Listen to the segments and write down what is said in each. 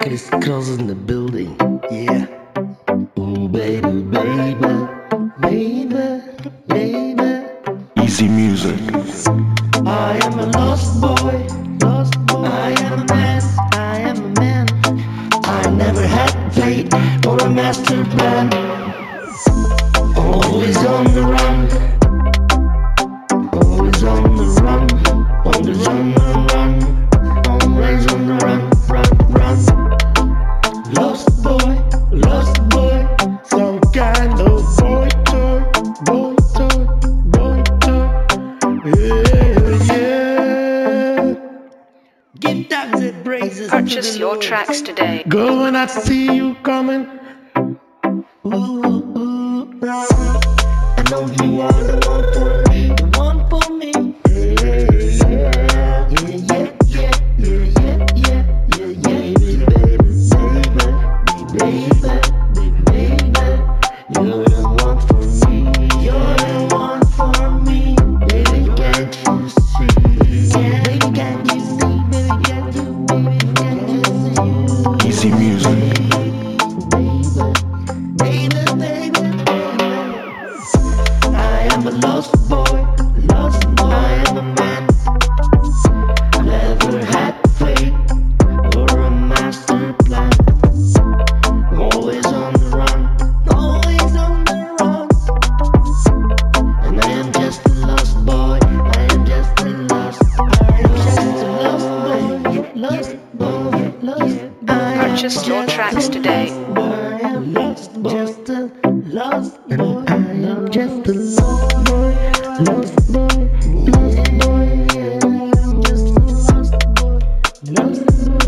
Crisscross in the building, yeah. Ooh, baby, baby, baby, baby. Easy music. I am a lost boy, lost boy. I am a man, I am a man. I never had fate or a master plan. Get down the braces. Purchase your tracks today. Girl, when I see you coming. Ooh, ooh, I know you are the one for me. A lost boy, lost boy. I am a man. Never had faith or a master plan. Always on the run, always on the run. And I am just a lost boy. I am just a lost. I am just a lost boy, lost boy, lost. Purchase your tracks today. lost boy. I am lost Lost boy, I'm just a lost boy, lost boy. I'm just a lost boy, lost boy.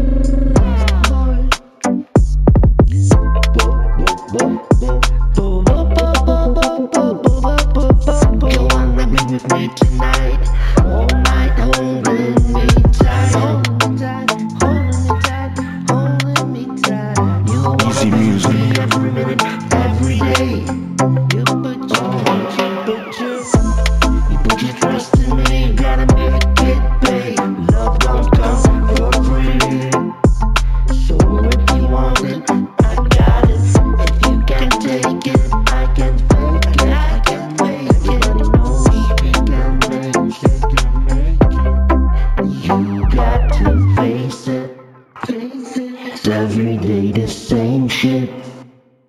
You wanna be with me tonight, all night, holding me tight. Holding me. Easy music every minute. every day the same.